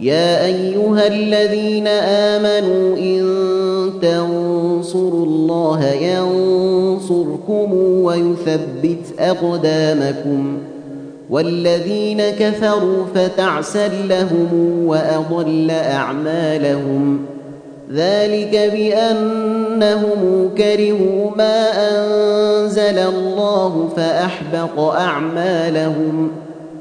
يا أيها الذين آمنوا إن تنصروا الله ينصركم ويثبت أقدامكم والذين كفروا فتعسا لهم وأضل أعمالهم ذلك بأنهم كرهوا ما أنزل الله فأحبط أعمالهم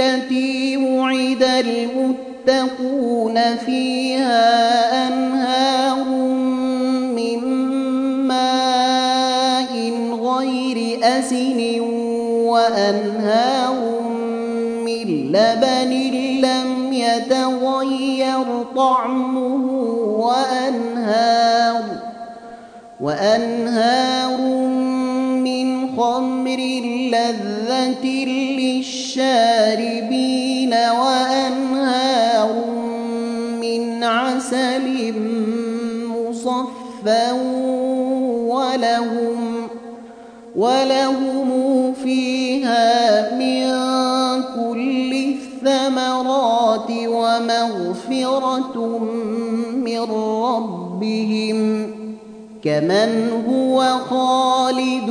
التي وعد المتقون فيها أنهار من ماء غير أسن وأنهار من لبن لم يتغير طعمه وأنهار وأنهار خمر لذة للشاربين وأنهار من عسل مصفى ولهم ولهم فيها من كل الثمرات ومغفرة من ربهم كمن هو خالد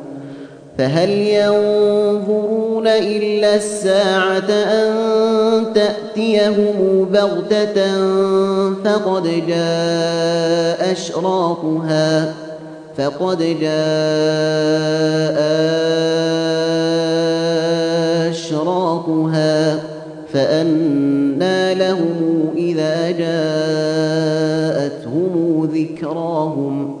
فهل ينظرون إلا الساعة أن تأتيهم بغتة فقد جاء اشراطها فقد جاء اشراطها فانى لهم إذا جاءتهم ذكراهم.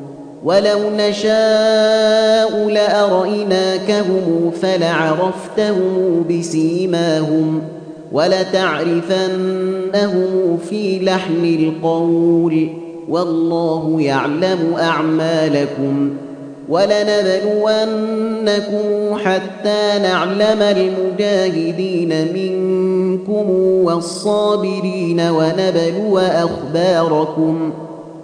ولو نشاء لأريناكهم فلعرفتهم بسيماهم ولتعرفنهم في لحن القول والله يعلم أعمالكم ولنبلونكم حتى نعلم المجاهدين منكم والصابرين ونبلو أخباركم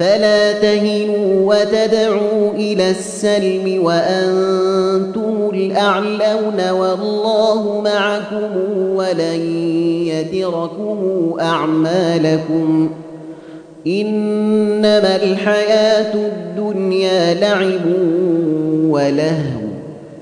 فلا تهنوا وتدعوا إلى السلم وأنتم الأعلون والله معكم ولن يتركم أعمالكم إنما الحياة الدنيا لعب ولهو